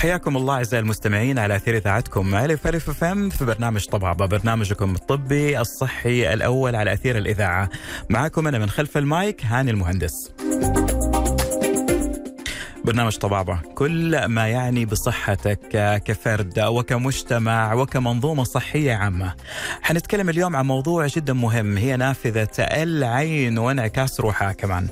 وحياكم الله أعزائي المستمعين على أثير إذاعتكم الف الف FM في برنامج طبابه برنامجكم الطبي الصحي الأول على أثير الإذاعة. معكم أنا من خلف المايك هاني المهندس. برنامج طبابة كل ما يعني بصحتك كفرد وكمجتمع وكمنظومة صحية عامة. حنتكلم اليوم عن موضوع جدا مهم هي نافذة العين وانعكاس روحها كمان.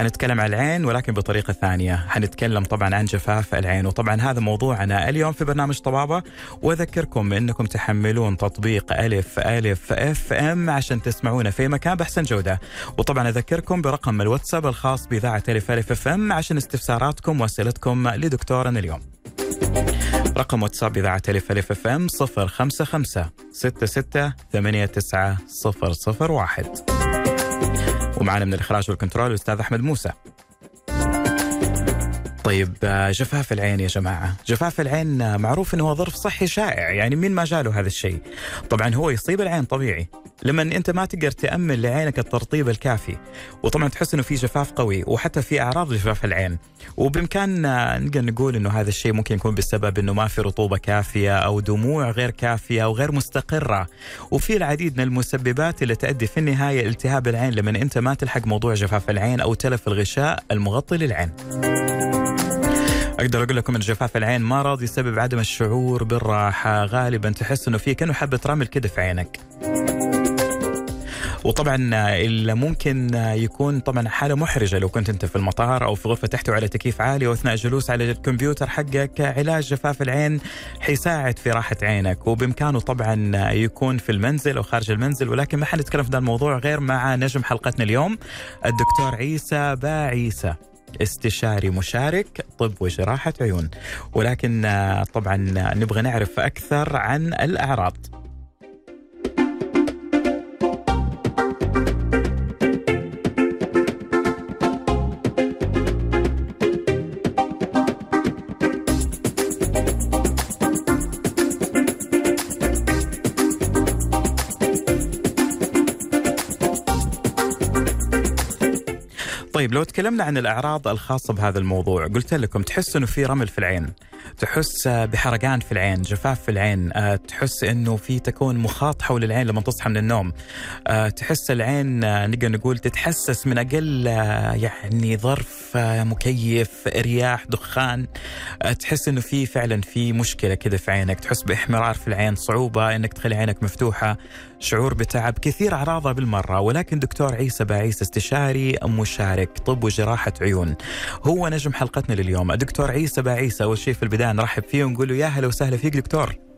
حنتكلم عن العين ولكن بطريقة ثانية. حنتكلم طبعا عن جفاف العين وطبعا هذا موضوعنا اليوم في برنامج طبابة. وأذكركم أنكم تحملون تطبيق ألف ألف FM عشان تسمعونا في مكان بأحسن جودة. وطبعا أذكركم برقم الواتساب الخاص بإذاعة ألف ألف FM عشان استفساراتكم وأسئلتكم لدكتورنا اليوم. رقم واتساب إذاعة ألف ألف FM 055 66 89 001 ومعنا من الإخراج والكنترول الأستاذ أحمد موسى. طيب جفاف العين يا جماعة. جفاف العين معروف أنه ظرف صحي شائع يعني مين ما جاله هذا الشيء. طبعا هو يصيب العين طبيعي. لما أنت ما تقدر تأمن لعينك الترطيب الكافي وطبعا تحس أنه في جفاف قوي وحتى في أعراض جفاف العين. وبإمكاننا نقدر نقول أنه هذا الشيء ممكن يكون بسبب أنه ما في رطوبة كافية أو دموع غير كافية أو غير مستقرة. وفي العديد من المسببات اللي تؤدي في النهاية التهاب العين لما أنت ما تلحق موضوع جفاف العين أو تلف الغشاء المغطي للعين. أقدر أقول لكم إن جفاف العين مرض يسبب عدم الشعور بالراحة. غالبا تحس إنه في كأنه حبة رمل كده في عينك. وطبعا اللي ممكن يكون طبعا حالة محرجة لو كنت أنت في المطار أو في غرفة تحتوي على تكييف عالي واثناء الجلوس على الكمبيوتر حقك علاج جفاف العين حيساعد في راحة عينك وبإمكانه طبعا يكون في المنزل أو خارج المنزل ولكن ما حنتكلم في هذا الموضوع غير مع نجم حلقتنا اليوم الدكتور عيسى باعيسى استشاري مشارك طب وجراحة عيون. ولكن طبعا نبغى نعرف أكثر عن الأعراض. طيب لو تكلمنا عن الأعراض الخاصة بهذا الموضوع قلت لكم تحس إنه في رمل في العين تحس بحرقان في العين جفاف في العين تحس إنه في تكون مخاط حول العين لما تصحى من النوم تحس العين نقدر نقول تتحسس من أقل يعني ظرف مكيف رياح دخان تحس إنه في فعلا في مشكلة كذا في عينك تحس بإحمرار في العين صعوبة إنك تخلي عينك مفتوحة شعور بتعب كثير اعراضها بالمرة ولكن دكتور عيسى باعيس استشاري مشارك طب وجراحة عيون. هو نجم حلقتنا لليوم. دكتور عيسى باعيسى أول شيء في البداية نرحب فيه ونقول له يا هلا وسهلا فيك دكتور.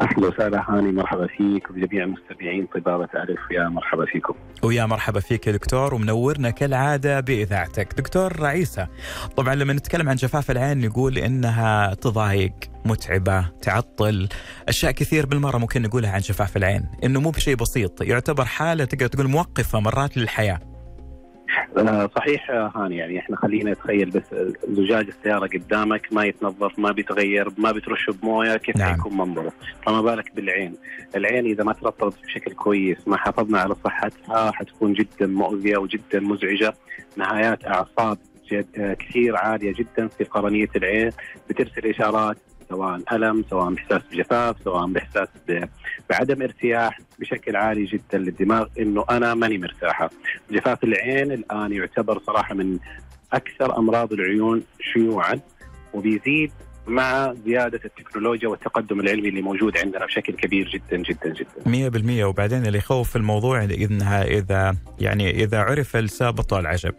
أهلا وسهلا هاني مرحبا فيك وبجميع المستمعين طبابة ألف يا مرحبا فيكم. ويا مرحبا فيك يا دكتور ومنورنا كالعادة بإذاعتك. دكتور عيسى طبعا لما نتكلم عن جفاف العين نقول إنها تضايق متعبة تعطل أشياء كثير بالمرة ممكن نقولها عن جفاف العين إنه مو بشيء بسيط يعتبر حالة تقدر تقول موقفة مرات للحياة. صحيح هاني يعني إحنا خلينا نتخيل بس زجاج السيارة قدامك ما يتنظف ما بيتغير ما بترشه بموية كيف نعم. حيكون منظره؟ فما بالك بالعين. العين إذا ما ترطبت بشكل كويس ما حافظنا على صحتها حتكون جدا مؤذية وجدا مزعجة. نهايات أعصاب كثير عالية جدا في قرنية العين بترسل إشارات سواء الم سواء باحساس بجفاف سواء باحساس بعدم ارتياح بشكل عالي جدا للدماغ إنه أنا ماني مرتاحة. جفاف العين الآن يعتبر صراحة من أكثر أمراض العيون شيوعا وبيزيد مع زيادة التكنولوجيا والتقدم العلمي اللي موجود عندنا بشكل كبير جدا جدا جدا. 100% وبعدين اللي يخوف في الموضوع إنها إذا يعني إذا عرف السبب بطل العجب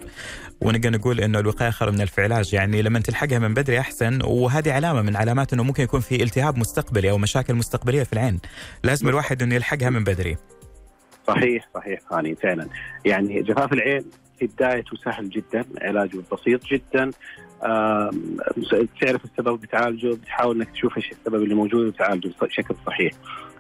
ونقدر نقول إنه الوقاية خير من العلاج يعني لما تلحقها من بدري أحسن. وهذه علامة من علامات إنه ممكن يكون في التهاب مستقبلي أو مشاكل مستقبلية في العين. لازم الواحد إنه يلحقها من بدري. صحيح صحيح هاني فعلا. يعني جفاف العين في بدايته سهل جدا علاجه بسيط جدا. تعرف السبب بتعالجه بتحاول إنك تشوف إيش السبب اللي موجود وتعالجه بشكل صحيح.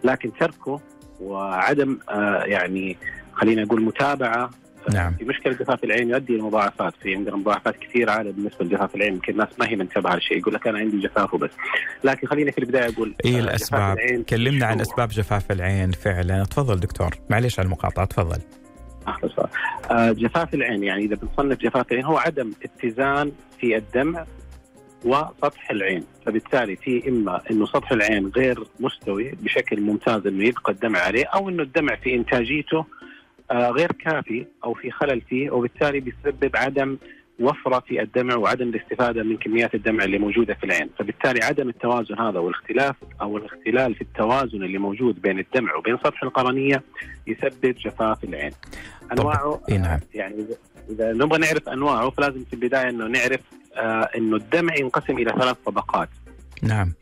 لكن تركه وعدم يعني خلينا نقول متابعة نعم. في مشكلة جفاف العين يؤدي إلى مضاعفات. في عندنا مضاعفات كثير عالية بالنسبة لجفاف العين يمكن الناس ما هي منتبهة للشيء يقول لك أنا عندي جفاف وبس. لكن خليني في البداية أقول إيه الأسباب؟ كلمنا عن أسباب جفاف العين فعلا. تفضل دكتور. معليش على المقاطعة تفضل. آه جفاف العين يعني إذا بنصنف جفاف العين هو عدم اتزان في الدمع وسطح العين. فبالتالي في إما إنه سطح العين غير مستوي بشكل ممتاز إنه يبقى الدمع عليه أو إنه الدمع في إنتاجيته آه غير كافي أو في خلل فيه وبالتالي بيسبب عدم وفرة في الدمع وعدم الاستفادة من كميات الدمع اللي موجودة في العين، فبالتالي عدم التوازن هذا والاختلاف أو الاختلال في التوازن اللي موجود بين الدمع وبين سطح القرنية يسبب جفاف العين. أنواعه نعم. يعني إذا نبغى نعرف أنواعه فلازم في البداية إنه نعرف آه إنه الدمع ينقسم إلى ثلاث طبقات. نعم.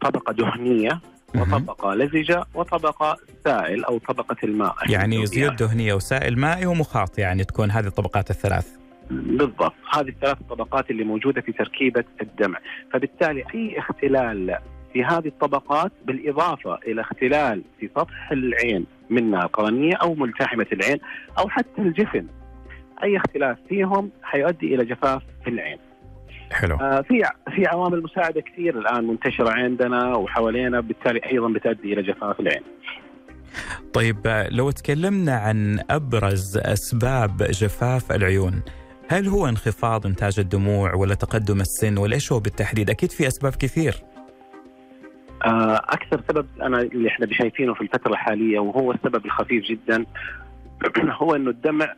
طبقة دهنية وطبقة لزجة وطبقة سائل أو طبقة الماء. يعني زيوت دهنية وسائل مائي ومخاط يعني تكون هذه الطبقات الثلاث. بالضبط. هذه الثلاث الطبقات اللي موجودة في تركيبة الدمع. فبالتالي أي اختلال في هذه الطبقات بالإضافة إلى اختلال في سطح العين منها القرنية أو ملتحمة العين أو حتى الجفن أي اختلاف فيهم حيؤدي إلى جفاف في العين. حلو. آه في في عوامل مساعدة كثير الآن منتشرة عندنا وحوالينا بالتالي أيضا بتؤدي إلى جفاف العين. طيب لو تكلمنا عن أبرز أسباب جفاف العيون، هل هو انخفاض انتاج الدموع ولا تقدم السن ولا إيش هو بالتحديد؟ أكيد في أسباب كثير. آه، أكثر سبب أنا اللي إحنا شايفينه في الفترة الحالية وهو السبب الخفيف جدا هو إنه الدمع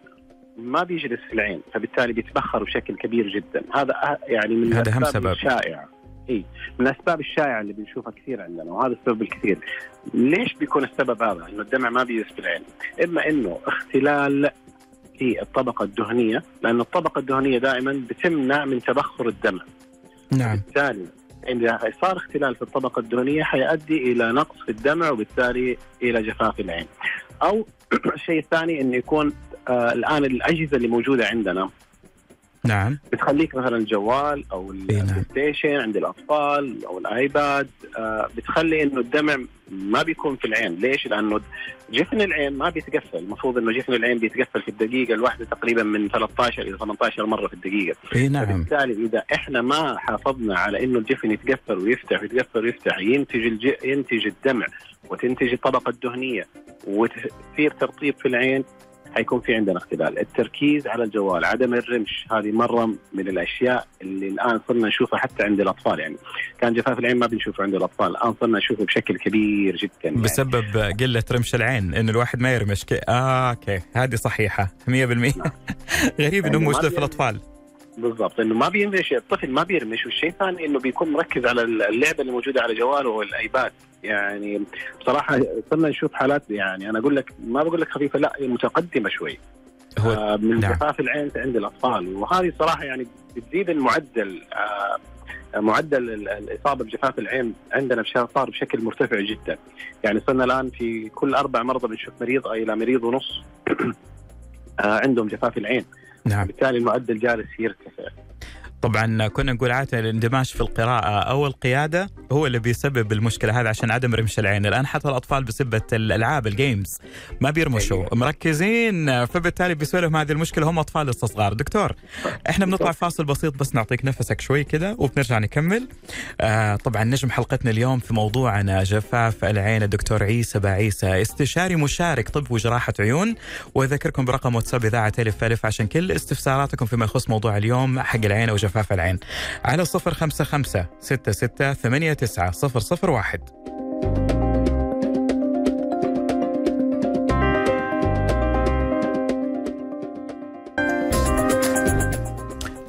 ما بيجلس في العين فبالتالي بيتبخر بشكل كبير جدا. هذا أه، يعني من هذا أهم سبب. الشائعة. إي من الأسباب الشائعة اللي بنشوفها كثير عندنا وهذا السبب الكثير. ليش بيكون السبب هذا؟ إنه الدمع ما بيجلس في العين. إما إنه اختلال في الطبقة الدهنية لأن الطبقة الدهنية دائما بتمنع من تبخر الدمع. نعم. بالتالي إذا صار اختلال في الطبقة الدهنية حيؤدي إلى نقص في الدمع وبالتالي إلى جفاف العين. أو الشيء الثاني أنه يكون آه الآن الأجهزة اللي موجودة عندنا نعم بتخليك مثلا الجوال أو ال PlayStation عند الأطفال أو ال iPad آه بتخلي إنه الدمع ما بيكون في العين، ليش؟ لأنه جفن العين ما بيتقفل، المفروض إنه جفن العين بيتقفل في الدقيقة الواحدة تقريبا من 13 إلى 18 مرة في الدقيقة. إي نعم. بالتالي إذا إحنا ما حافظنا على إنه الجفن يتقفل ويفتح ويتقفل ويفتح ينتج الج... ينتج الدمع وتنتج الطبقة الدهنية وتصير ترطيب في العين حيكون في عندنا اختلال. التركيز على الجوال عدم الرمش هذه مرة من الأشياء اللي الآن صرنا نشوفها حتى عند الأطفال يعني. كان جفاف العين ما بنشوفه عند الأطفال الآن صرنا نشوفه بشكل كبير جدا يعني. بسبب قلة رمش العين إنه الواحد ما يرمش. كي... آه okay. هذه صحيحة 100% نعم. غريب إنه موجودة في الأطفال. بالضبط إنه ما بيرمش الطفل ما بيرمش. والشيء الثاني إنه بيكون مركز على اللعبة اللي موجودة على جواله وال iPad. يعني بصراحة صرنا نشوف حالات يعني أنا أقول لك ما بقول لك خفيفة لا متقدمة شوي. هو آه من نعم. جفاف العين عند الأطفال. وهذه صراحة يعني بتزيد المعدل آه معدل الإصابة بجفاف العين عندنا صار بشكل مرتفع جدا. يعني صرنا الآن في كل أربع مرضى بنشوف مريض إلى مريض ونص آه عندهم جفاف العين. نعم. بالتالي المعدل جالس يرتفع. طبعا كنا نقول عادة الاندماج في القراءة أو القيادة هو اللي بيسبب المشكلة هذه عشان عدم رمش العين، الآن حتى الأطفال بسبة الألعاب الجيمز ما بيرمشوا أيوة. مركزين. فبالتالي بيسوي لهم هذه المشكلة هم أطفال لسه صغار، دكتور إحنا بنطلع فاصل بسيط بس نعطيك نفسك شوي كذا وبنرجع نكمل. آه طبعا نجم حلقتنا اليوم في موضوعنا جفاف العين الدكتور عيسى بعيسى استشاري مشارك طب وجراحة عيون. وأذكركم برقم واتساب إذاعة ألف ألف عشان كل استفساراتكم فيما يخص موضوع اليوم حق العين أو جفاف العين على صفر خمسة خمسة ستة ستة ثمانية تسعة صفر صفر واحد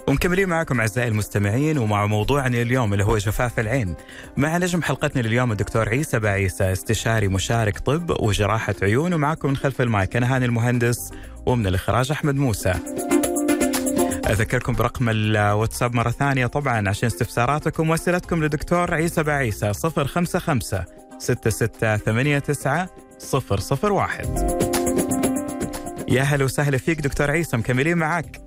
ومكملين معكم أعزائي المستمعين ومع موضوعنا اليوم اللي هو جفاف العين. مع نجم حلقتنا اليوم الدكتور عيسى بعيسى استشاري مشارك طب وجراحة عيون ومعكم من خلف المايك أنا هاني المهندس ومن الإخراج أحمد موسى. أذكركم برقم الواتساب مرة ثانية طبعا عشان استفساراتكم وأسئلتكم لدكتور عيسى بعيسى 055 6689 001 يا هلا وسهلا فيك دكتور عيسى مكملين معك.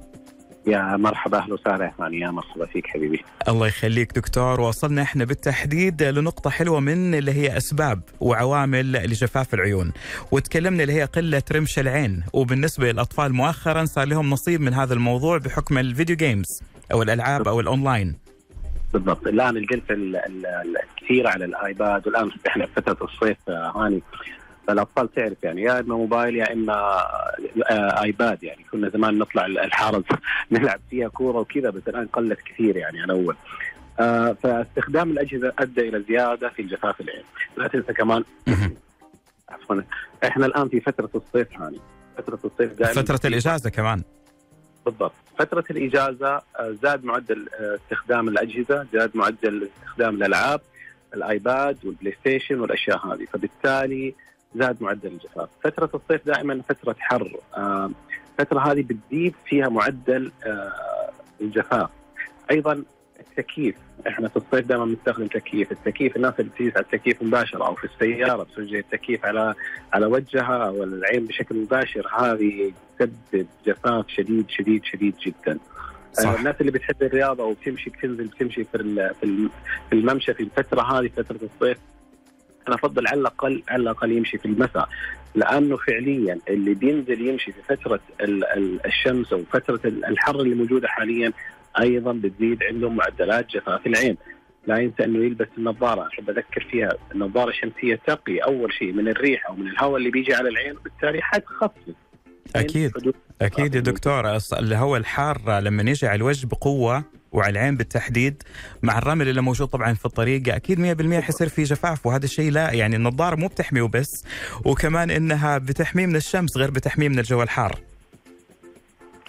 يا مرحبا أهلا وسهلا. يا مرحبا فيك حبيبي. الله يخليك دكتور. وصلنا إحنا بالتحديد لنقطة حلوة من اللي هي أسباب وعوامل لجفاف العيون. وتكلمنا اللي هي قلة رمش العين. وبالنسبة للأطفال مؤخرا صار لهم نصيب من هذا الموضوع بحكم ال video games أو الألعاب أو الأونلاين. بالضبط. الآن الجلسة الكثيره على ال iPad. والآن إحنا في فترة الصيف هاني. فالاطفال تعرف يعني يا إما موبايل يا إما آه، آيباد يعني. كنا زمان نطلع الحارة نلعب فيها كورة وكذا بس الآن قلت كثير يعني عن أول. آه فاستخدام الأجهزة أدى إلى زيادة في الجفاف العين. لا تنسى كمان عفوا إحنا الآن في فترة الصيف هاني فترة الصيف دائما فترة الإجازة كمان. بالضبط. فترة الإجازة آه، زاد معدل استخدام الأجهزة زاد معدل استخدام الألعاب ال iPad وال PlayStation والأشياء هذه. فبالتالي زاد معدل الجفاف. فترة الصيف دائما فترة حر. آه، الفترة هذه بتزيد فيها معدل الجفاف. أيضا التكييف. إحنا في الصيف دائما بنستخدم تكييف، التكييف الناس اللي بتجلس على التكييف مباشرة أو في السيارة بتوجه التكييف على على وجهها أو العين بشكل مباشر. هذه تسبب جفاف شديد شديد شديد جدا. صح. الناس اللي بتحب الرياضة وبتمشي بتنزل بتمشي في في الممشى في الفترة هذه فترة الصيف أنا أفضل على الاقل على الأقل يمشي في المساء. لأنه فعليا اللي بينزل يمشي في فترة الشمس أو فترة الحر اللي موجودة حاليا أيضا بتزيد عندهم معدلات جفاف العين. لا ينسى إنه يلبس النظارة. أحب أذكر فيها النظاره الشمسيه تقي. أول شيء من الريح أو من الهواء اللي بيجي على العين وبالتالي حتخفف. أكيد. أكيد يا دكتور الهواء الحار لما يجي على الوجه بقوة وعلى العين بالتحديد مع الرمل اللي موجود طبعا في الطريق. أكيد 100% حيصير في جفاف وهذا الشيء لا يعني النظارة مو بتحميه بس وكمان إنها بتحميه من الشمس غير بتحميه من الجو الحار.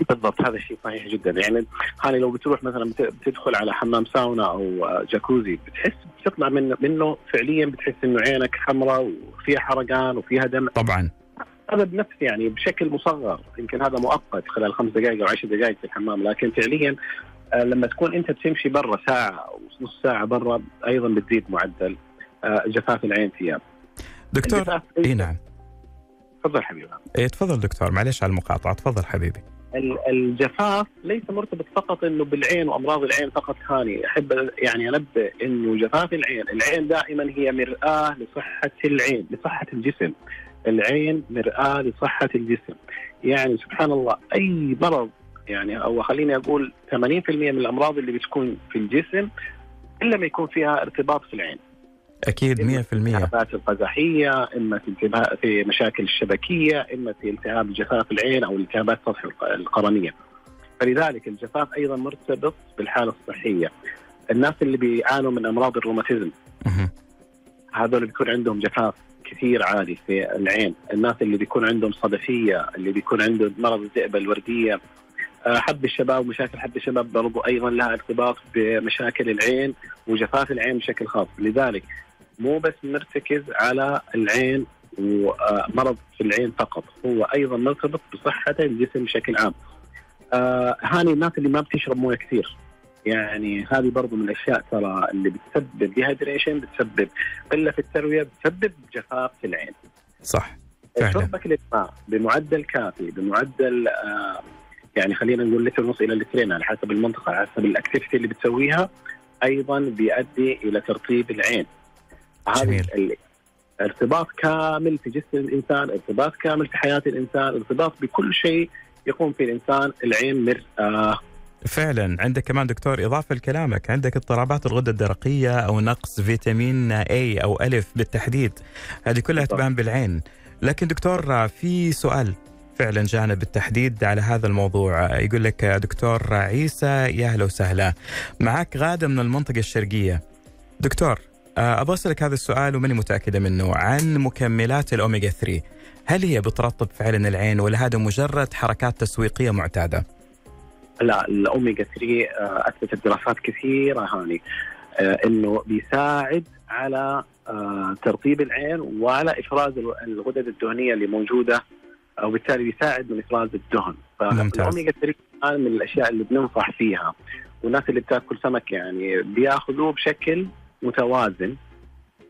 بالضبط هذا الشيء صحيح جدا. يعني هاني لو بتروح مثلا بتدخل على حمام ساونا أو جاكوزي بتحس بتطلع منه منه فعليا بتحس إنه عينك حمراء وفيها حرقان وفيها دم. طبعا. هذا بنفس يعني بشكل مصغر يمكن هذا مؤقت خلال خمس دقائق أو عشر دقائق في الحمام لكن فعليا لما تكون أنت بتمشي برا ساعة أو نص ساعة برا أيضا بتزيد معدل آه، جفاف العين ثياب. دكتور إي نعم. تفضل حبيبي. إي تفضل دكتور معلش على المقاطعة تفضل حبيبي. الجفاف ليس مرتبط فقط إنه بالعين وأمراض العين فقط هاني. أحب يعني أنبه إنه جفاف العين، العين دائما هي مرآة لصحة العين، لصحة الجسم. العين مرآة لصحة الجسم. يعني سبحان الله أي مرض يعني أو خليني أقول 80% من الأمراض اللي بتكون في الجسم إلا ما يكون فيها ارتباط في العين. أكيد 100% الالتهابات القزحيه إما في في مشاكل الشبكية إما في التهاب جفاف العين أو التهابات سطح القرنية. فلذلك الجفاف أيضا مرتبط بالحالة الصحية. الناس اللي بيعانوا من أمراض الروماتيزم. هذول بيكون عندهم جفاف كثير عالي في العين. الناس اللي بيكون عندهم صدفية اللي بيكون عنده مرض الذئبه الوردية حب الشباب ومشاكل حب الشباب برضو أيضا لها ارتباط بمشاكل العين وجفاف العين بشكل خاص. لذلك مو بس مرتكز على العين ومرض في العين فقط هو أيضا مرتبط بصحة الجسم بشكل عام. آه هاني الناس اللي ما بتشرب موية كثير يعني هذه برضو من الأشياء ترى اللي بتسبب ديهايدريشن بتسبب قلة في التروية بتسبب جفاف في العين. صح شربك للماء بمعدل كافي بمعدل آه يعني خلينا نقول لتر ونص إلى لترين على حسب المنطقة على حسب ال activity اللي بتسويها أيضا بيؤدي إلى ترطيب العين. هذا ارتباط كامل في جسم الإنسان، ارتباط كامل في حياة الإنسان، ارتباط بكل شيء يقوم فيه الإنسان، العين مرآة. فعلا. عندك كمان دكتور إضافة لكلامك. عندك اضطرابات الغدة الدرقية أو نقص فيتامين A أو ألف بالتحديد. هذه كلها تبان بالعين. لكن دكتور في سؤال. فعلا جانا بالتحديد على هذا الموضوع. يقول لك دكتور عيسى يا أهلا وسهلا. معك غادة من المنطقة الشرقية. دكتور آه، أبغى أسألك هذا السؤال وماني متأكدة منه عن مكملات الاوميجا 3 هل هي بترطب فعلا العين ولا هذا مجرد حركات تسويقية معتادة؟ لا الاوميجا 3 آه، أثبتت دراسات كثيرة هاني. آه، إنه بيساعد على ترطيب العين وعلى إفراز الغدد الدهنية اللي موجودة وبالتالي بيساعد من افراز الدهن. فالاوميجا 3 من الأشياء اللي بننصح فيها. والناس اللي بتأكل سمك يعني بيأخذوه بشكل متوازن.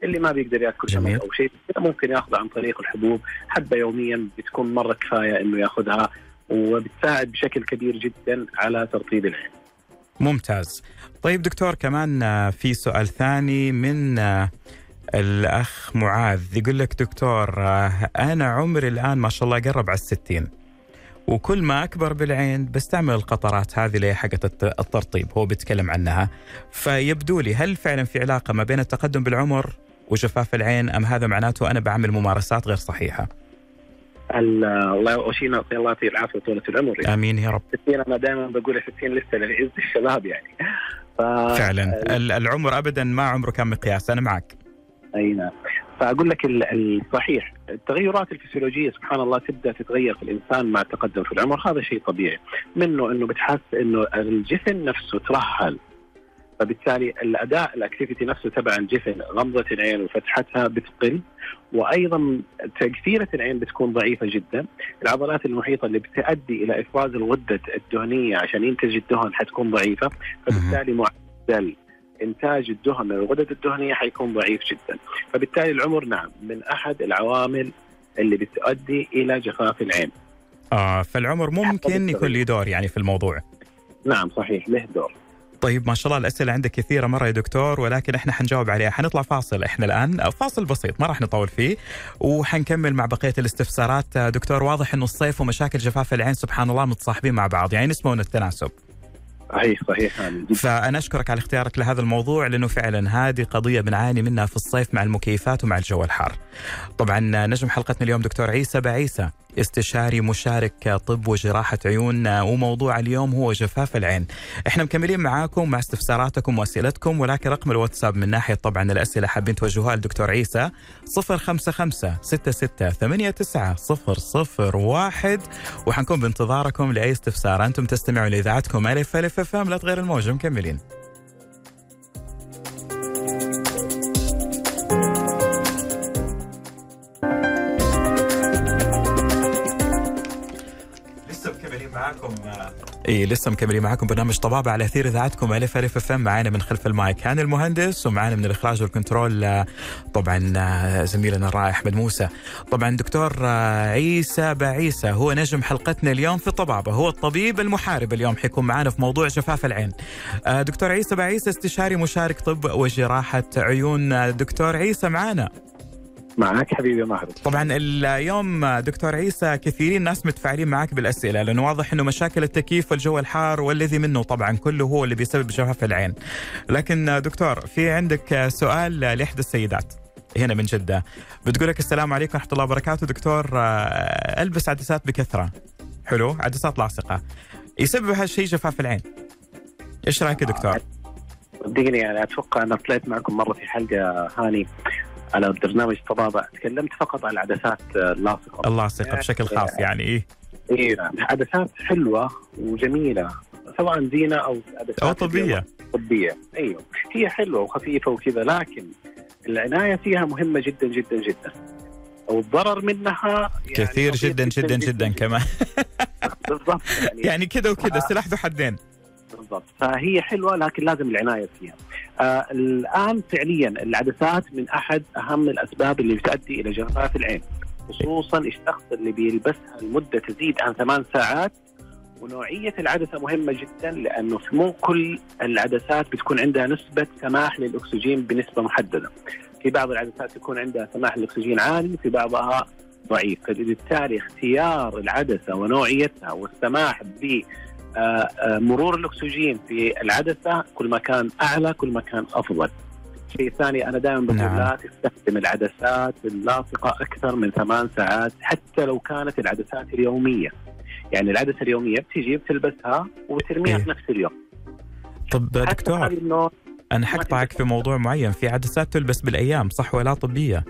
اللي ما بيقدر يأكل سمك أو شيء ممكن يأخذ عن طريق الحبوب. حبه يوميا بتكون مرة كفاية إنه يأخذها وبتساعد بشكل كبير جدا على ترطيب العين. ممتاز. طيب دكتور كمان في سؤال ثاني من الأخ معاذ يقول لك دكتور آه، أنا عمري الآن ما شاء الله قرب على الستين وكل ما أكبر بالعين بستعمل القطرات هذه اللي حقت الترطيب هو بيتكلم عنها. فيبدو لي هل فعلا في علاقة ما بين التقدم بالعمر وجفاف العين أم هذا معناته أنا بعمل ممارسات غير صحيحة؟ الله وشينا يعطي الله يعطيه العافية وطولة العمر يعني. آمين يا رب. 60 أنا دائما بقول 60 لسه لعز الشباب يعني. ف... فعلا. العمر ابدا ما عمره كان مقياس أنا معك. أي نعم. فأقول لك الصحيح التغيرات الفسيولوجية سبحان الله تبدأ تتغير في الإنسان مع التقدم في العمر هذا شيء طبيعي. منه إنه بتحس إنه الجسم نفسه ترهل. فبالتالي الأداء الأكتيفيتي نفسه تبع الجفن غمضة العين وفتحتها بتقل وأيضا تقفيره العين بتكون ضعيفة جدا. العضلات المحيطة اللي بتؤدي إلى إفراز الغدة الدهنية عشان ينتج الدهن حتكون ضعيفة. فبالتالي معدل إنتاج الدهن من الغدد الدهنية حيكون ضعيف جدا. فبالتالي العمر نعم من أحد العوامل اللي بتؤدي إلى جفاف العين. آه فالعمر ممكن يكون له دور يعني في الموضوع. نعم صحيح له دور. طيب ما شاء الله الأسئلة عندك كثيرة مرة يا دكتور ولكن إحنا حنجاوب عليها. حنطلع فاصل إحنا الآن. فاصل بسيط ما راح نطول فيه وحنكمل مع بقية الاستفسارات. دكتور واضح إنه الصيف ومشاكل جفاف العين سبحان الله متصاحبين مع بعض. يعني نسمون التناسب. صحيح صحيح. فأنا أشكرك على اختيارك لهذا الموضوع لأنه فعلا هذه قضية بنعاني منها في الصيف مع المكيفات ومع الجو الحار. طبعا نجم حلقتنا اليوم دكتور عيسى بعيسى. استشاري مشارك طب وجراحة عيون وموضوع اليوم هو جفاف العين. إحنا مكملين معاكم مع استفساراتكم وأسئلتكم ولكن رقم الواتساب من ناحية طبعا الأسئلة حابين توجهوها للدكتور عيسى 055 66 89 001 وحنكون بانتظاركم لأي استفسار. أنتم تستمعوا لإذاعتكم ألف ألف لا تغير الموجة مكملين. معاكم. اي لسه مكملين معاكم برنامج طبابة على أثير إذاعتكم ألف ألف FM معانا من خلف المايك هاني المهندس ومعانا من الإخراج وال control طبعا زميلنا الرائع أحمد موسى. طبعا دكتور عيسى بعيسى هو نجم حلقتنا اليوم في طبابة. هو الطبيب المحارب اليوم حيكون معانا في موضوع جفاف العين. دكتور عيسى بعيسى استشاري مشارك طب وجراحة عيون. دكتور عيسى معانا. معك حبيبي ماهر. طبعا اليوم دكتور عيسى كثيرين ناس متفاعلين معك بالأسئلة لأنه واضح إنه مشاكل التكييف والجو الحار والذي منه طبعا كله هو اللي بيسبب جفاف العين. لكن دكتور في عندك سؤال لإحدى السيدات هنا من جدة. بتقول لك السلام عليكم ورحمة الله وبركاته. دكتور ألبس عدسات بكثرة. حلو عدسات لاصقة. يسبب هالشيء جفاف العين. إيش رأيك يا دكتور؟ صدقني يعني أتوقع أنا طلعت معكم مرة في حلقة هاني. على برنامج طبابة تكلمت فقط عن العدسات اللاصقة. اللاصقة بشكل خاص يعني إيه؟ إيه عدسات حلوة وجميلة سواء زينة أو عدسات أو طبية. طبية. أيوه. هي حلوة وخفيفة وكذا لكن العناية فيها مهمة جدا جدا جدا. والضرر منها يعني كثير جدا جدا جدا, جدا, جدا كمان. بالضبط يعني, يعني كذا وكذا. سلاح ذو حدين. بالضبط فهي حلوة لكن لازم العناية فيها. آه الآن فعليا العدسات من أحد أهم الأسباب اللي بتؤدي إلى جفاف العين خصوصا الشخص اللي بيلبسها لمدة تزيد عن ثمان ساعات ونوعية العدسة مهمة جدا لأنه مو كل العدسات بتكون عندها نسبة سماح للأكسجين بنسبة محددة. في بعض العدسات يكون عندها سماح للأكسجين عالي وفي بعضها ضعيف فبالتالي اختيار العدسة ونوعيتها والسماح ب مرور الأكسجين في العدسة كل ما كان أعلى كل ما كان أفضل. شيء ثاني أنا دائما بقول نعم. لا تستخدم العدسات اللاصقة أكثر من ثمان ساعات حتى لو كانت العدسات اليومية. يعني العدسة اليومية بتيجي بتلبسها وبترميها إيه؟ في نفس اليوم. طب دكتور أنا حقطعك في موضوع معين في عدسات تلبس بالأيام صح ولا طبية؟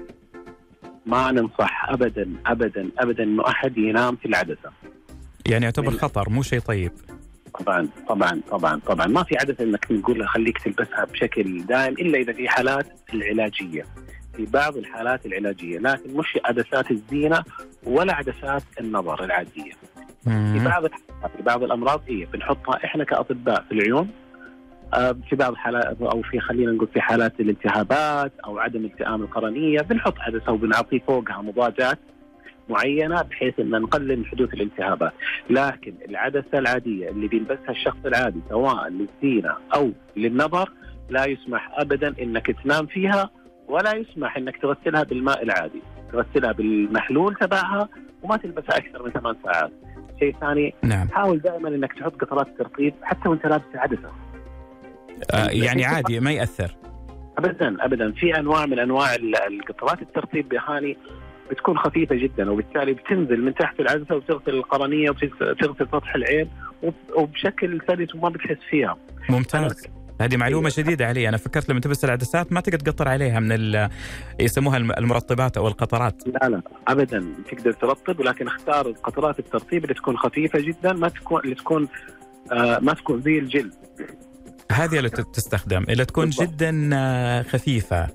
ما ننصح ابدا ابدا ابدا إنه أحد ينام في العدسة. يعني يعتبر خطر مو شيء طيب. طبعا طبعا طبعا طبعا. ما في عدسه إنك تقول خليك تلبسها بشكل دائم إلا إذا في حالات العلاجية. في بعض الحالات العلاجية لكن مش عدسات الزينة ولا عدسات النظر العادية. في بعض في بعض الأمراض هي بنحطها إحنا كأطباء في العيون. آه، في بعض الحالات أو في خلينا نقول في حالات الالتهابات أو عدم التئام القرنية بنحط عدسة وبنعطيه فوقها مضادات معينة بحيث أن نقلل من حدوث الالتهابات، لكن العدسة العادية اللي بيلبسها الشخص العادي سواء للزينة أو للنظر لا يسمح ابدا إنك تنام فيها ولا يسمح إنك تغسلها بالماء العادي، تغسلها بالمحلول تبعها وما تلبسها أكثر من ثمان ساعات. شيء ثاني نعم. حاول دائما إنك تحط قطرات ترطيب حتى وأنت لابس العدسه. آه يعني عادي ما يأثر. ابدا ابدا في أنواع من أنواع القطرات الترطيب بهاني بتكون خفيفة جدا وبالتالي بتنزل من تحت العدسه وتغسل القرنية وتغسل سطح العين وبشكل سلس وما بتحس فيها. ممتاز. هذه معلومة جديدة علي أنا فكرت لما تلبس العدسات ما تقدر تقطر عليها من يسموها المرطبات أو القطرات لا لا أبدا تقدر ترطب ولكن اختار القطرات الترطيب اللي تكون خفيفة جدا ما تكون اللي تكون آه ما تكون زي الجلد هذه اللي تستخدم اللي تكون. جدا آه، خفيفة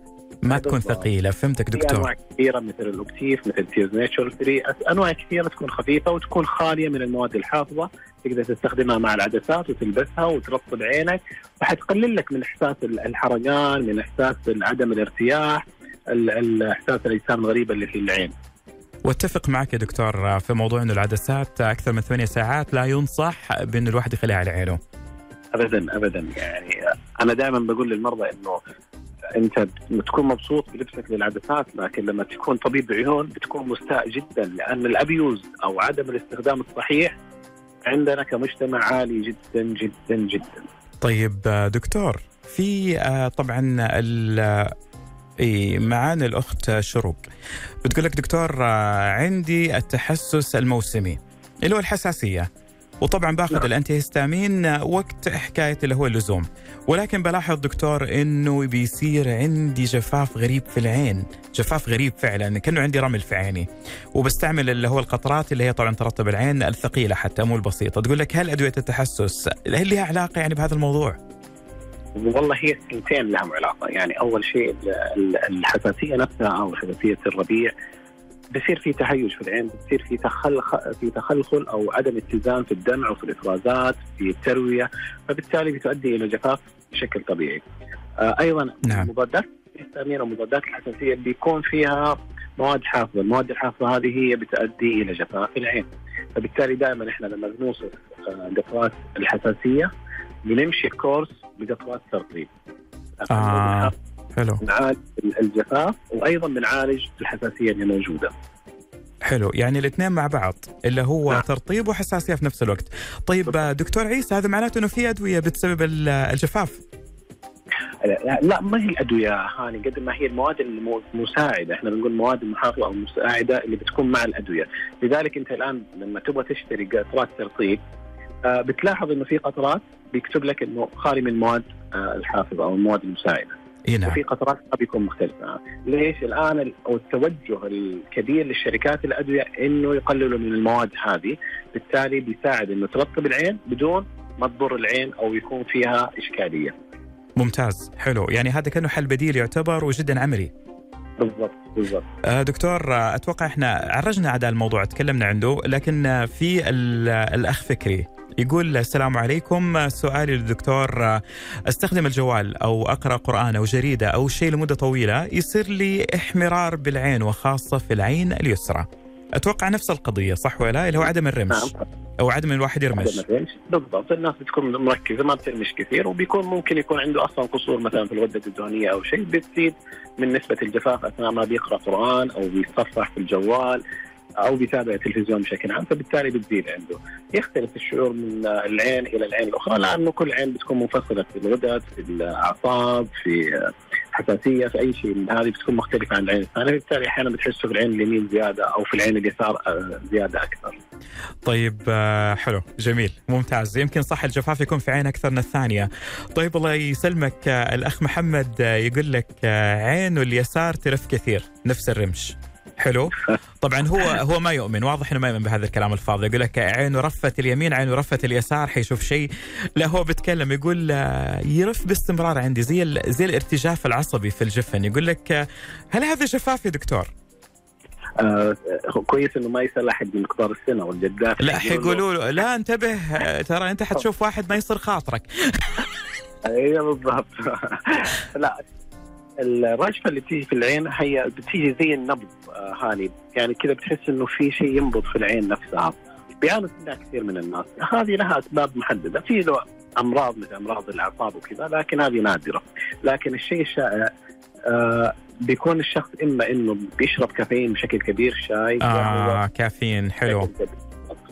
ما تكون ثقيلة. فهمتك دكتور. أنواع كثيرة مثل ال Optive مثل Tears Naturale 3 أنواع كثيرة تكون خفيفة وتكون خالية من المواد الحافظة. تقدر تستخدمها مع العدسات وتلبسها وترطب عينك. وحتقلل لك من إحساس الحرقان من إحساس عدم الارتياح الاحساس الأجسام الغريبة اللي في العين. واتفق معك يا دكتور في موضوع إنه العدسات أكثر من ثمانية ساعات لا ينصح بانه الواحد يخليها على عينه. ابدا ابدا. يعني أنا دائما بقول للمرضى إنه انت بتكون مبسوط بلبسك للعدسات لكن لما تكون طبيب عيون بتكون مستاء جدا لأن الأبيوز أو عدم الاستخدام الصحيح عندنا كمجتمع عالي جدا جدا جدا. طيب دكتور في آه، طبعا إي معانا الأخت شروق بتقول لك دكتور آه، عندي التحسس الموسمي اللي هو الحساسية وطبعا باخذ نعم. الانتي هيستامين وقت حكاية اللي هو اللزوم. ولكن بلاحظ دكتور إنه بيصير عندي جفاف غريب في العين. جفاف غريب فعلا كأنه عندي رمل في عيني. وبستعمل اللي هو القطرات اللي هي طبعا ترطب العين الثقيلة حتى مو البسيطة. تقول لك هل أدوية التحسس هل لها علاقة يعني بهذا الموضوع؟ والله هي الثنتين لهم علاقة. يعني أول شيء الحساسية نفسها أو حساسية الربيع. بصير في تهيج في العين بصير في تخلخ في تخلخل أو عدم اتزان في الدمع وفي الإفرازات في التروية فبالتالي بتؤدي إلى جفاف بشكل طبيعي. آه أيضا نعم. مضادات الهستامين أو مضادات الحساسية بيكون فيها مواد حافظة، المواد الحافظة هذه هي بتؤدي إلى جفاف العين. فبالتالي دائما إحنا لما بنوصف آه، قطرات الحساسية بنمشي كورس بقطرات ترطيب. آه. حلو. نعالج الجفاف وأيضا بنعالج الحساسية اللي موجودة. حلو. يعني الاثنين مع بعض اللي هو نعم. ترطيب وحساسية في نفس الوقت. طيب دكتور عيسى هذا معناته إنه في أدوية بتسبب الجفاف؟ لا ما هي الأدوية هاني قد ما هي المواد المساعدة. إحنا بنقول المواد المحافظه أو المساعده اللي بتكون مع الأدوية. لذلك أنت الآن لما تبغى تشتري قطرات ترطيب آه، بتلاحظ إنه في قطرات بيكتب لك إنه خالي من المواد آه، الحافظة أو المواد المساعدة. نعم. وفي قطرات قد يكون مختلفة. ليش الآن أو التوجه الكبير للشركات الأدوية إنه يقللوا من المواد هذه بالتالي بيساعد إنه ترطب العين بدون ما تضر العين أو يكون فيها إشكالية. ممتاز حلو. يعني هذا كأنه حل بديل يعتبر وجدا عملي. بالضبط بالضبط. آه دكتور آه، أتوقع إحنا عرجنا على الموضوع تكلمنا عنده لكن في الأخ فكري. يقول السلام عليكم. سؤالي للدكتور أستخدم الجوال أو أقرأ قرآن أو جريدة أو شيء لمدة طويلة يصير لي احمرار بالعين وخاصة في العين اليسرى. أتوقع نفس القضية صح ولا؟ لا اللي هو عدم الرمش. نعم. أو عدم الواحد يرمش. عدم الرمش بالضبط. الناس بتكون مركزة ما بترمش كثير وبيكون ممكن يكون عنده أصلا قصور مثلا في الغدة الدهنية أو شيء بتزيد من نسبة الجفاف أثناء ما بيقرأ قرآن أو بيتصفح في الجوال. أو بيتابع التلفزيون بشكل عام فبالتالي بتزيد عنده يختلف الشعور من العين إلى العين الأخرى لأنه كل عين بتكون منفصلة في الغدد في الأعصاب في حساسية في أي شيء من هذه بتكون مختلفة عن العين الثانية بالتالي أحيانا بتحسه في العين اليمين زيادة أو في العين اليسار آه، زيادة أكثر. طيب آه، حلو جميل ممتاز يمكن صح الجفاف يكون في عين أكثر من الثانية. طيب الله يسلمك آه، الأخ محمد يقول لك عينه اليسار تلف كثير نفس الرمش. حلو. طبعا هو هو ما يؤمن. واضح إنه ما يؤمن بهذا الكلام الفاضي. يقول لك عينه رفت اليمين عينه رفت اليسار. حيشوف شيء. لا هو بيتكلم. يقول يرف باستمرار عندي. زي زي الارتجاف العصبي في الجفن. يقول لك هل هذا جفاف يا دكتور؟ آه كويس إنه ما يسال احد من مقدار السنة والجدات. لا حيقولوا له لا انتبه ترى أنت حتشوف واحد ما يصير خاطرك. أيوه بالضبط. لا الرجفه اللي بتيجي في العين هي بتيجي زي النبض آه هاني. يعني كذا بتحس إنه في شيء ينبض في العين نفسها. بيعانوا منها كثير من الناس. هذه لها أسباب محددة. في له أمراض مثل أمراض الأعصاب وكذا لكن هذه نادرة. لكن الشيء الشائع آه بيكون الشخص إما إنه بيشرب كافيين بشكل كبير شاي آه كافيين حلو.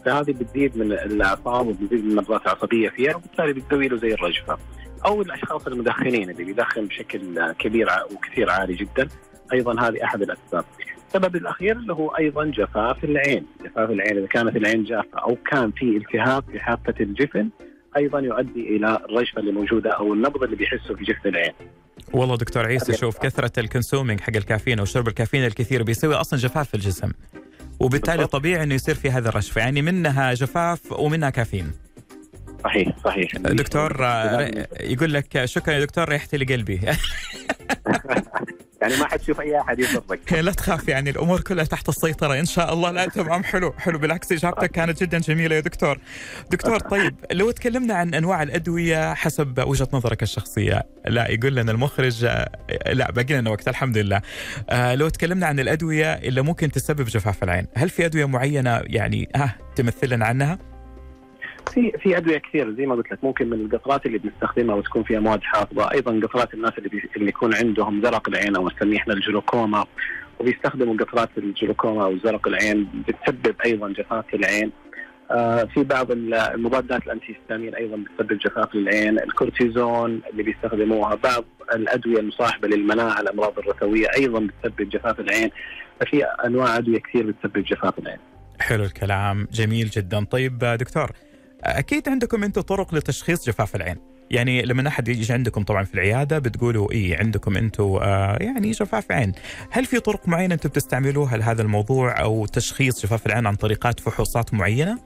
فهذه بتزيد من الأعصاب وبتزيد من النبضات العصبيه فيها وبالتالي بتسوي له زي الرجفة. أو الأشخاص المدخنين اللي بيدخن بشكل كبير وكثير عالي جدا أيضا هذه أحد الأسباب. السبب الأخير اللي هو أيضا جفاف العين، جفاف العين إذا كانت العين جافة أو كان في التهاب في حافة الجفن أيضا يؤدي إلى الرجفة اللي موجودة أو النبض اللي بيحسه في جفن العين. والله دكتور عيسى شوف كثرة ال consuming حق الكافيين أو شرب الكافيين الكثير بيسوي أصلا جفاف في الجسم. وبالتالي طبيعي إنه يصير في هذا الرشفه يعني منها جفاف ومنها كافيين. صحيح صحيح. دكتور يقول لك شكرا يا دكتور ريحتي لقلبي. يعني ما حتشوف أي أحد يضرك لا تخاف يعني الأمور كلها تحت السيطرة إن شاء الله. لا تمام حلو حلو. بالعكس إجابتك كانت جدا جميلة يا دكتور. دكتور طيب لو تكلمنا عن أنواع الأدوية حسب وجهة نظرك الشخصية لا يقول لنا المخرج لا باقي لنا وقت الحمد لله. آه لو تكلمنا عن الأدوية اللي ممكن تسبب جفاف العين هل في أدوية معينة يعني ها تمثل لنا عنها؟ في في أدوية كثير زي ما قلت لك ممكن من القطرات اللي بنستخدمها وتكون فيها مواد حافظة. أيضا قطرات الناس اللي, بي... اللي يكون عندهم زرق العين أو نسميه إحنا الجلوكوما وبيستخدموا قطرات الجلوكوما أو زرق العين بتسبب أيضا جفاف العين آه في بعض المضادات ال antihistamine أيضا بتسبب جفاف للعين، الكورتيزون اللي بيستخدموها، بعض الأدوية المصاحبة للمناعة الأمراض الرثوية أيضا بتسبب جفاف العين، ففي أنواع أدوية كثير بتسبب جفاف العين. حلو الكلام، جميل جدا، طيب دكتور أكيد عندكم أنتم طرق لتشخيص جفاف العين. يعني لما أحد يجي عندكم طبعا في العيادة بتقولوا اي عندكم أنتم آه يعني جفاف عين، هل في طرق معينة أنتم بتستعملوها لهذا الموضوع أو تشخيص جفاف العين عن طريقات فحوصات معينة؟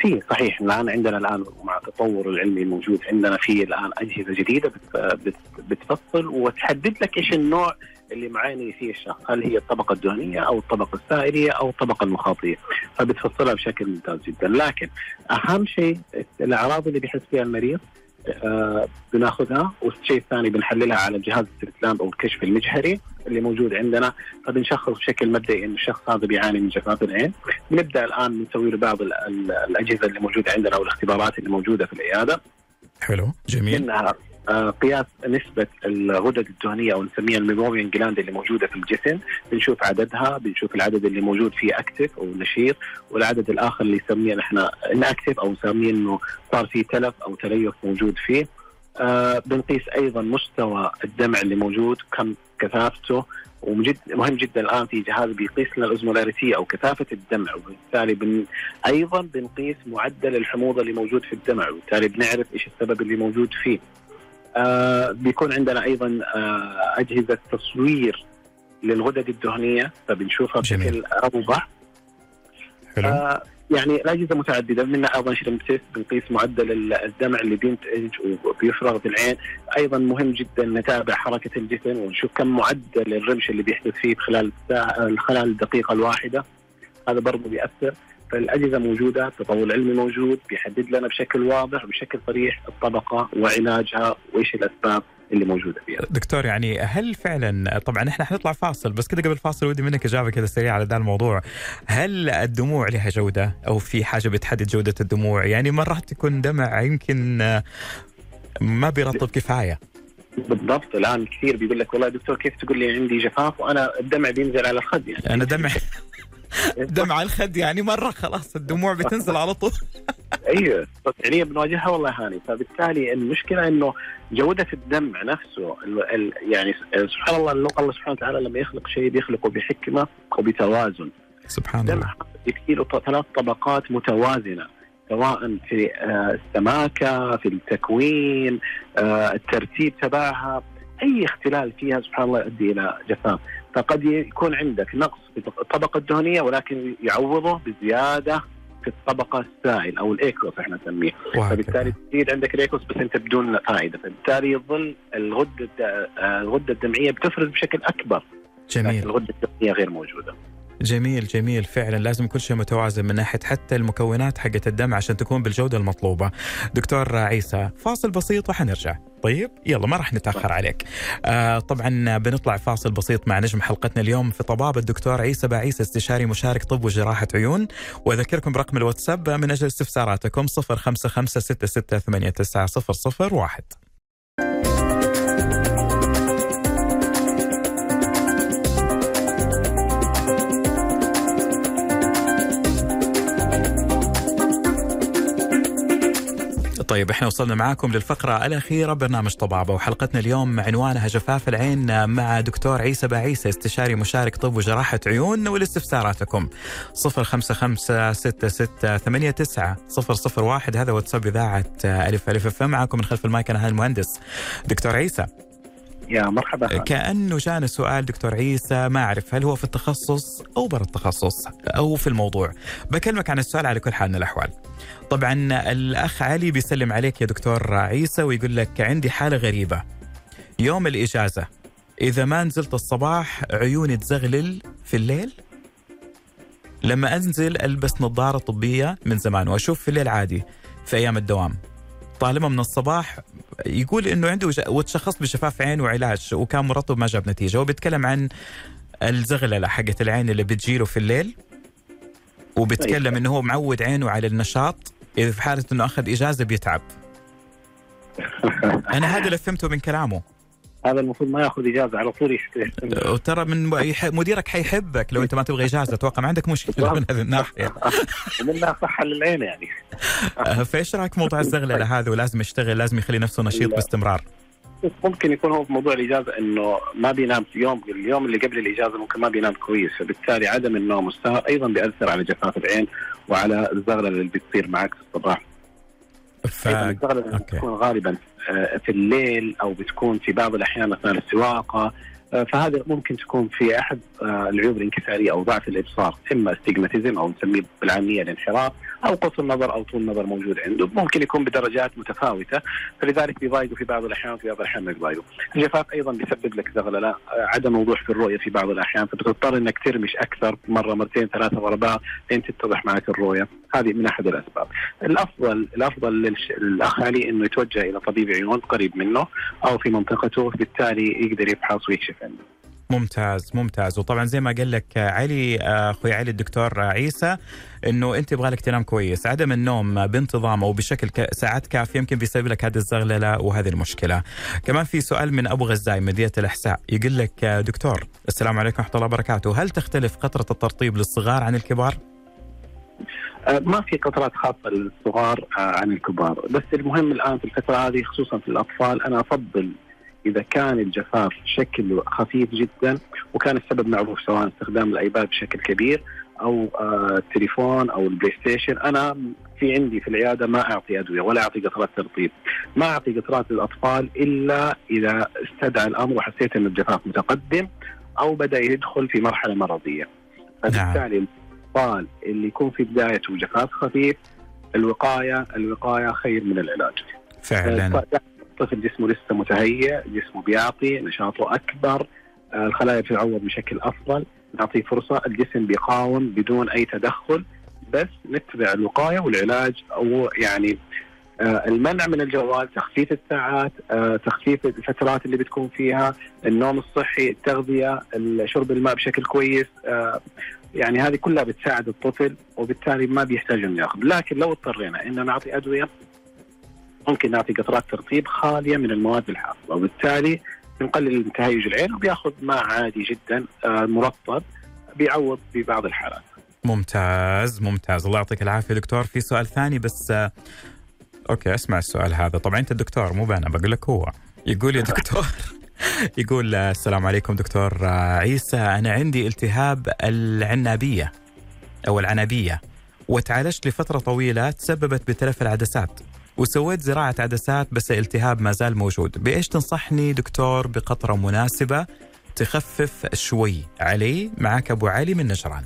في صحيح. الآن عندنا الآن مع التطور العلمي الموجود عندنا في الآن أجهزة جديدة بتفصل وتحدد لك إيش النوع اللي معاني فيه الشخص. هل هي الطبقة الدهنية أو الطبقة السائلية أو الطبقة المخاطية؟ فبتفصلها بشكل ممتاز جدا. لكن أهم شيء الأعراض اللي بيحس فيها المريض آه بناخذها. والشيء الثاني بنحللها على جهاز الستلامب أو الكشف المجهري اللي موجود عندنا. فبنشخص بشكل مبدئي إن الشخص هذا بيعاني من جفاف العين. نبدا الآن نسوي له بعض الأجهزة اللي موجودة عندنا أو الاختبارات اللي موجودة في العيادة. حلو. جميل. منها قياس نسبة الغدد الدهنية أو نسميها ال meibomian gland اللي موجودة في الجسم. بنشوف عددها بنشوف العدد اللي موجود فيه active أو نشيط والعدد الآخر اللي يسميه نحن inactive أو نسميه إنه صار فيه تلف أو تليف موجود فيه. آه بنقيس أيضا مستوى الدمع اللي موجود كم كثافته. ومجد مهم جدا الآن في جهاز بيقيس لنا ال osmolarity أو كثافة الدمع. وبالتالي بن أيضا بنقيس معدل الحموضة اللي موجود في الدمع. وبالتالي بنعرف إيش السبب اللي موجود فيه. آه بيكون عندنا أيضا آه أجهزة تصوير للغدد الدهنية فبنشوفها بشكل أوضح. حلو. آه يعني الأجهزة متعددة منها أيضا شرم تيست بنقيس معدل الدمع اللي بينتج وبيفرغ في العين. أيضا مهم جدا نتابع حركة الجسم ونشوف كم معدل الرمش اللي بيحدث فيه خلال خلال الدقيقة الواحدة. هذا برضه بيأثر. فالأجهزة موجودة، التطور العلمي موجود، بيحدد لنا بشكل واضح وبشكل صريح الطبقة وعلاجها وإيش الأسباب اللي موجودة فيها. دكتور يعني هل فعلا طبعا إحنا حنطلع فاصل بس كذا قبل الفاصل ودي منك إجابة كذا سريعة على ذا الموضوع. هل الدموع لها جودة أو في حاجة بتحدد جودة الدموع؟ يعني مرات تكون دمع يمكن ما بيرطب كفاية. بالضبط الآن كثير بيقول لك والله دكتور كيف تقول لي عندي جفاف وأنا الدمع بينزل على الخد يعني أنا دمع دمع الخد يعني مرة خلاص الدموع بتنزل على طول. أيوه يعني بنواجهها والله هاني. فبالتالي المشكلة إنه جودة الدمع نفسه ال ال يعني سبحان الله الله سبحانه وتعالى لما يخلق شيء بيخلقه بحكمة وبتوازن. سبحان الله. يكفي ثلاث طبقات متوازنة سواء في السماكة في التكوين الترتيب تبعها أي اختلال فيها سبحان الله يؤدي إلى جفاف. فقد يكون عندك نقص في الطبقة الدهنية ولكن يعوضه بزيادة في الطبقة السائل أو ال aqueous إحنا نسميه. فبالتالي تزيد عندك ال aqueous بس أنت بدون فائدة. فبالتالي يظل الغدة الغدة الدمعية بتفرز بشكل أكبر. جميل. الغدة الدمعية غير موجودة. جميل جميل فعلا لازم كل شيء متوازن من ناحية حتى المكونات حقت الدمع عشان تكون بالجودة المطلوبة. دكتور عيسى فاصل بسيط وحنرجع. طيب يلا ما راح نتأخر عليك. آه طبعا بنطلع فاصل بسيط مع نجم حلقتنا اليوم في طباب الدكتور عيسى بعيسى استشاري مشارك طب وجراحة عيون وأذكركم برقم الواتساب من أجل استفساراتكم 055 طيب إحنا وصلنا معاكم للفقرة الأخيرة برنامج طبابة وحلقتنا اليوم عنوانها جفاف العين مع دكتور عيسى بعيسى استشاري مشارك طب وجراحة عيون ولاستفساراتكم. 055 66 001 هذا واتساب إذاعة ألف ألف أف معكم من خلف المايك أنا المهندس. دكتور عيسى يا مرحبا. كأنه جانا سؤال دكتور عيسى ما أعرف هل هو في التخصص أو برا التخصص أو في الموضوع. بكلمك عن السؤال على كل حال من الأحوال. طبعا الأخ علي بيسلم عليك يا دكتور عيسى ويقول لك عندي حالة غريبة. يوم الإجازة إذا ما نزلت الصباح عيوني تزغلل في الليل؟ لما أنزل ألبس نظارة طبية من زمان وأشوف في الليل عادي في أيام الدوام. طالما من الصباح يقول إنه عنده وتشخص بشفاف عين وعلاج وكان مرطب ما جاب نتيجة. وبيتكلم عن الزغللة حقت العين اللي بتجيله في الليل. وبيتكلم إنه هو معود عينه على النشاط. إذا في حاله إنه أخذ إجازة بيتعب. أنا هذا اللي فهمته من كلامه. هذا المفروض ما ياخذ إجازة على طول وترى من مديرك حيحبك لو أنت ما تبغى إجازة أتوقع ما عندك مشكلة من هذه الناحية. منها صحه للعين يعني. أه، فإيش رأيك موضوع الزغللة هذا ولازم يشتغل لازم يخلي نفسه نشيط باستمرار؟ ممكن يكون هو في موضوع الإجازة إنه ما بينام في يوم اليوم اللي قبل الإجازة ممكن ما بينام كويس فبالتالي عدم النوم والسهر أيضا بيأثر على جفاف العين وعلى الزغللة اللي بتصير معك في الصباح. ف... الزغللة تكون غالبا آه، في الليل أو بتكون في بعض الأحيان أثناء السواقه آه، فهذا ممكن تكون في أحد آه، العيوب الانكسارية أو ضعف الإبصار إما استجماتيزم أو نسميه بالعامية الانحراف. أو قصر نظر أو طول نظر موجود عنده ممكن يكون بدرجات متفاوتة فلذلك بيضايقوا في بعض الأحيان وفي بعض الأحيان ما بيضايقوا. الجفاف أيضا بيسبب لك زغللة عدم وضوح في الرؤية في بعض الأحيان فبتضطر إنك ترمش أكثر مرة مرتين ثلاثة ضربات لين تتضح معك الرؤية هذه من أحد الأسباب. الأفضل الأفضل للاخ علي إنه يتوجه إلى طبيب عيون قريب منه أو في منطقته بالتالي يقدر يفحص ويكشف عنده. ممتاز ممتاز. وطبعا زي ما قال لك علي أخوي علي الدكتور عيسى إنه أنت يبغى لك تنام كويس. عدم النوم بانتظام أو بشكل ساعات كافية يمكن بيسبب لك هذه الزغللة وهذه المشكلة. كمان في سؤال من أبو غزاي مدينة الأحساء. يقول لك دكتور السلام عليكم ورحمة الله وبركاته. هل تختلف قطرة الترطيب للصغار عن الكبار؟ أه، ما في قطرات خاصة للصغار أه، عن الكبار. بس المهم الآن في الفترة هذه خصوصا في الأطفال أنا أفضل إذا كان الجفاف شكله خفيف جدا وكان السبب معروف سواء استخدام الآيباد بشكل كبير أو آه التليفون أو البلاي ستيشن أنا في عندي في العيادة ما أعطي أدوية ولا أعطي قطرات ترطيب. ما أعطي قطرات للأطفال إلا إذا استدعى الأمر وحسيت إن الجفاف متقدم أو بدأ يدخل في مرحلة مرضية. فبالتالي الأطفال اللي يكون في بدايته جفاف خفيف الوقاية الوقاية خير من العلاج. فعلا. الطفل جسمه لسه متهيئ جسمه بيعطي نشاطه أكبر آه، الخلايا بتتعوض بشكل أفضل نعطيه فرصة الجسم بيقاوم بدون أي تدخل بس نتبع الوقاية والعلاج أو يعني آه، المنع من الجوال تخفيف الساعات آه، تخفيف الفترات اللي بتكون فيها النوم الصحي التغذية شرب الماء بشكل كويس يعني هذه كلها بتساعد الطفل وبالتالي ما بيحتاج إنه ياخذ. لكن لو اضطرينا ان نعطي أدوية ممكن نعطي قطرات ترطيب خالية من المواد الحافظة وبالتالي بنقلل تهيج العين وبياخذ ماء عادي جدا آه، مرطب بيعوض في بعض الحالات. ممتاز ممتاز. الله يعطيك العافية دكتور. في سؤال ثاني بس آه، أوكي أسمع السؤال هذا. طبعا أنت الدكتور مو أنا بقول لك هو. يقول يا دكتور يقول آه، السلام عليكم دكتور عيسى أنا عندي التهاب العنابية أو العنابية وتعالجت لفترة طويلة تسببت بتلف العدسات. وسويت زراعة عدسات بس الالتهاب ما زال موجود. بإيش تنصحني دكتور بقطرة مناسبة تخفف شوي علي معك أبو علي من نجران؟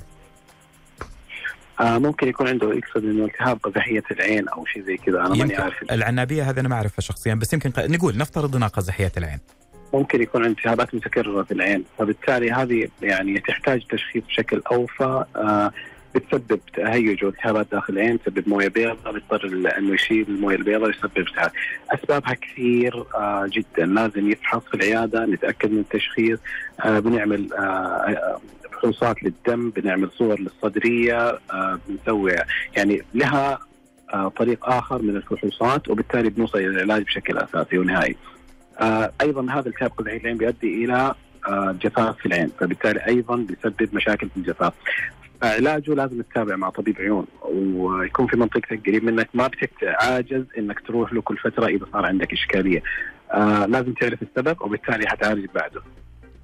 آه ممكن يكون عنده يقصد انه التهاب قزحيه العين أو شيء زي كذا أنا ماني عارف. العنابية هذا أنا ما أعرفها شخصيا بس يمكن نقول نفترض انها قزحيه العين. ممكن يكون التهابات متكررة في العين فبالتالي هذه يعني تحتاج تشخيص بشكل أوفى آه بتسبب تهيج والتهابات داخل العين تسبب موية بيضاء بيضطر إنه يشيل الموية البيضاء ويسبب التهاب أسبابها كثير آه جدا. لازم يفحص في العيادة نتأكد من التشخيص. آه بنعمل آه فحوصات للدم بنعمل صور للصدرية بنسوي يعني لها طريق آخر من الفحوصات وبالتالي بنوصل إلى العلاج بشكل أساسي ونهائي. أيضا هذا التهاب قزحي العين بيؤدي إلى جفاف في العين فبالتالي أيضا بيسبب مشاكل في الجفاف. علاجه لازم تتابع مع طبيب عيون ويكون في منطقتك قريب منك ما بتتعاجز إنك تروح له كل فترة إذا صار عندك إشكالية. آه لازم تعرف السبب وبالتالي حتعالج بعده.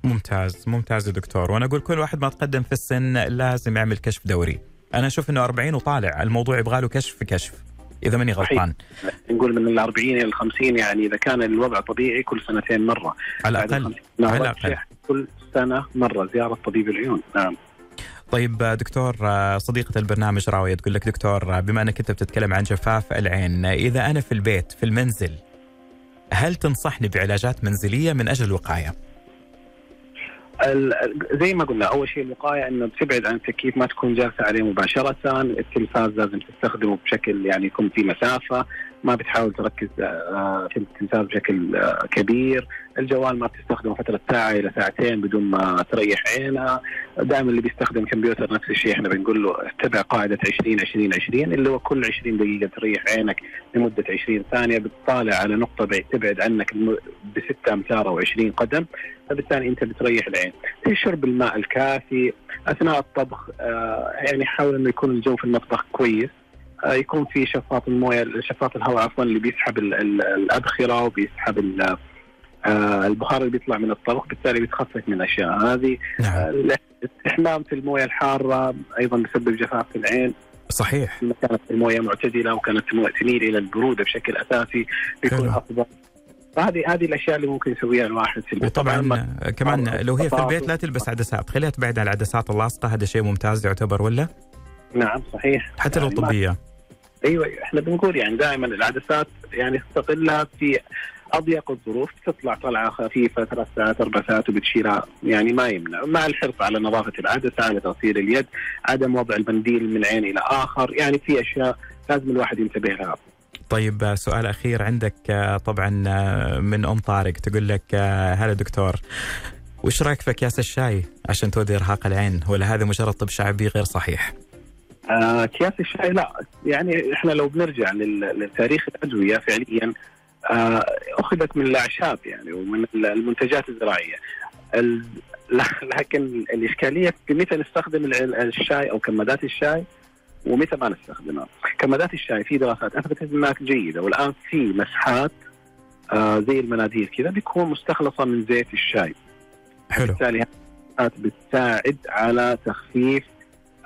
ممتاز ممتاز يا دكتور. وأنا أقول كل واحد ما تقدم في السن لازم يعمل كشف دوري. أنا أشوف إنه 40 وطالع الموضوع يبغى له كشف في كشف إذا ماني غلطان. نقول من ال 40 إلى ال 50 يعني إذا كان الوضع طبيعي كل سنتين مرة. على الأقل على الأقل. كل سنة مرة زيارة طبيب العيون. نعم. طيب دكتور صديقة البرنامج راوية تقول لك دكتور بما إنك أنت بتتكلم عن جفاف العين إذا أنا في البيت في المنزل هل تنصحني بعلاجات منزلية من أجل الوقاية؟ زي ما قلنا أول شيء الوقاية إنه تبعد عن التكييف ما تكون جالسة عليه مباشرة، التلفاز لازم تستخدمه بشكل يعني يكون في مسافة، ما بتحاول تركز آه، في التلفاز بشكل آه، كبير، الجوال ما بتستخدمه فترة ساعة إلى ساعتين بدون ما تريح عينها، دائما اللي بيستخدم كمبيوتر نفس الشيء إحنا بنقول له اتبع قاعدة 20 20 20 اللي هو كل 20 دقيقة تريح عينك لمدة 20 ثانية بتطالع على نقطة تبعد عنك ب 6 أمتار أو 20 قدم فبالتالي أنت بتريح العين. تشرب الماء الكافي أثناء الطبخ آه يعني حاول إنه يكون الجو في المطبخ كويس. آه يكون في شفاط الموية شفاط الهواء عفوا اللي بيسحب الادخره وبيسحب آه البخار اللي بيطلع من الطبخ بالتالي بتخفف من الأشياء هذه. نعم. آه الاستحمام في الموية الحارة أيضا بيسبب جفاف في العين. صحيح. كانت الموية معتدلة وكانت تميل إلى البرودة بشكل أساسي بيكون أفضل. فهذه هذه الأشياء اللي ممكن يسويها الواحد في البيت. وطبعا كمان لو هي في البيت لا تلبس عدسات. خليها تبعد عن العدسات اللاصقة هذا شيء ممتاز يعتبر ولا؟ نعم صحيح. حتى لو يعني طبية. أيوه إحنا بنقول يعني دائما العدسات يعني استغلها في أضيق الظروف تطلع طلعة خفيفة ثلاث ساعات أربع ساعات وبتشيلها يعني ما يمنع. مع الحرص على نظافة العدسة على تغسيل اليد عدم وضع البنديل من عين إلى آخر يعني في أشياء لازم الواحد ينتبه لها. طيب سؤال أخير عندك طبعا من أم طارق تقول لك هلا دكتور وش رأيك في أكياس الشاي عشان تودي إرهاق العين؟ ولا هذا مجرد طب شعبي غير صحيح؟ آه، اكياس الشاي لا يعني إحنا لو بنرجع لتاريخ الأدوية فعليا آه، أخذت من الأعشاب يعني ومن المنتجات الزراعية لكن الإشكالية في متى نستخدم الشاي أو كمادات الشاي ومتى ما نستخدمها. كمادات الشاي في دراسات أثبتت إنها جيدة والآن في مسحات آه زي المناديل كذا بيكون مستخلصة من زيت الشاي. حلو. بالتالي بتساعد على تخفيف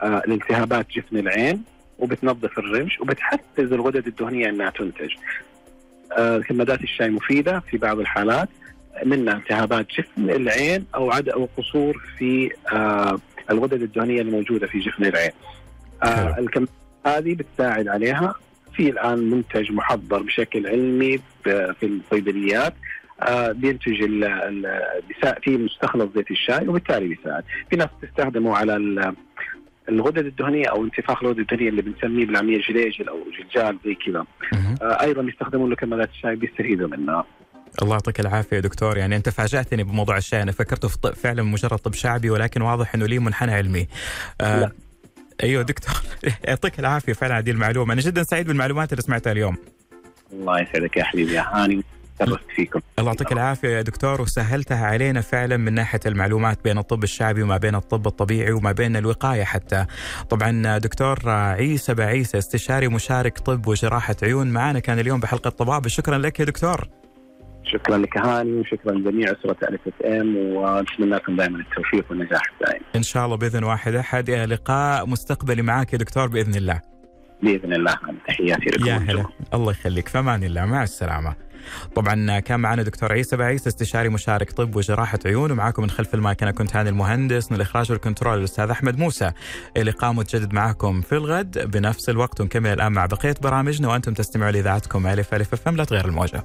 آه الالتهابات جفن العين وبتنظف الرمش وبتحفز الغدد الدهنية إنها تنتج. آه كمادات الشاي مفيدة في بعض الحالات منها التهابات جفن العين أو عدم أو قصور في آه الغدد الدهنية الموجودة في جفن العين. الكم هذه بتساعد عليها في الآن منتج محضر بشكل علمي في الصيدليات آه بينتج في مستخلص زيت الشاي وبالتالي بيساعد في ناس تستخدمه على الغدد الدهنية أو انتفاخ الغدد الدهنية اللي بنسميه بالعامية جليجل أو جلجال زي كذا. آه أيضا يستخدمون له كمادات الشاي بيستفيدوا منها. الله يعطيك العافية يا دكتور. يعني أنت فاجأتني بموضوع الشاي. أنا فكرته في طب فعلا مجرد طب شعبي ولكن واضح إنه ليه منحنى علمي. آه لا. أيوه دكتور. يعطيك العافية فعلا هذه المعلومة. أنا جدا سعيد بالمعلومات اللي سمعتها اليوم. الله يسعدك يا حبيبي يا هاني. فيكم الله يعطيك العافية يا دكتور وسهلتها علينا فعلا من ناحية المعلومات بين الطب الشعبي وما بين الطب الطبيعي وما بين الوقاية حتى. طبعا دكتور عيسى بعيسى استشاري مشارك طب وجراحة عيون معنا كان اليوم بحلقة طباب شكرا لك يا دكتور. شكرا لك هاني وشكرا لجميع أسرة ألف اس إم ونتمنى لكم دائما التوفيق والنجاح الدائم. إن شاء الله بإذن واحد أحد لقاء مستقبلي معك يا دكتور بإذن الله. بإذن الله تحياتي لكم. يا هلا الله يخليك فمان الله مع السلامة. طبعا كان معنا دكتور عيسى بعيسى استشاري مشارك طب وجراحة عيون ومعاكم من خلف المايك أنا كنت هاني المهندس من الإخراج وال control الأستاذ أحمد موسى. لقاء متجدد معكم في الغد بنفس الوقت ونكمل الآن مع بقية برامجنا وأنتم تستمعوا لإذاعتكم ألف ألف لا تغير الموجة.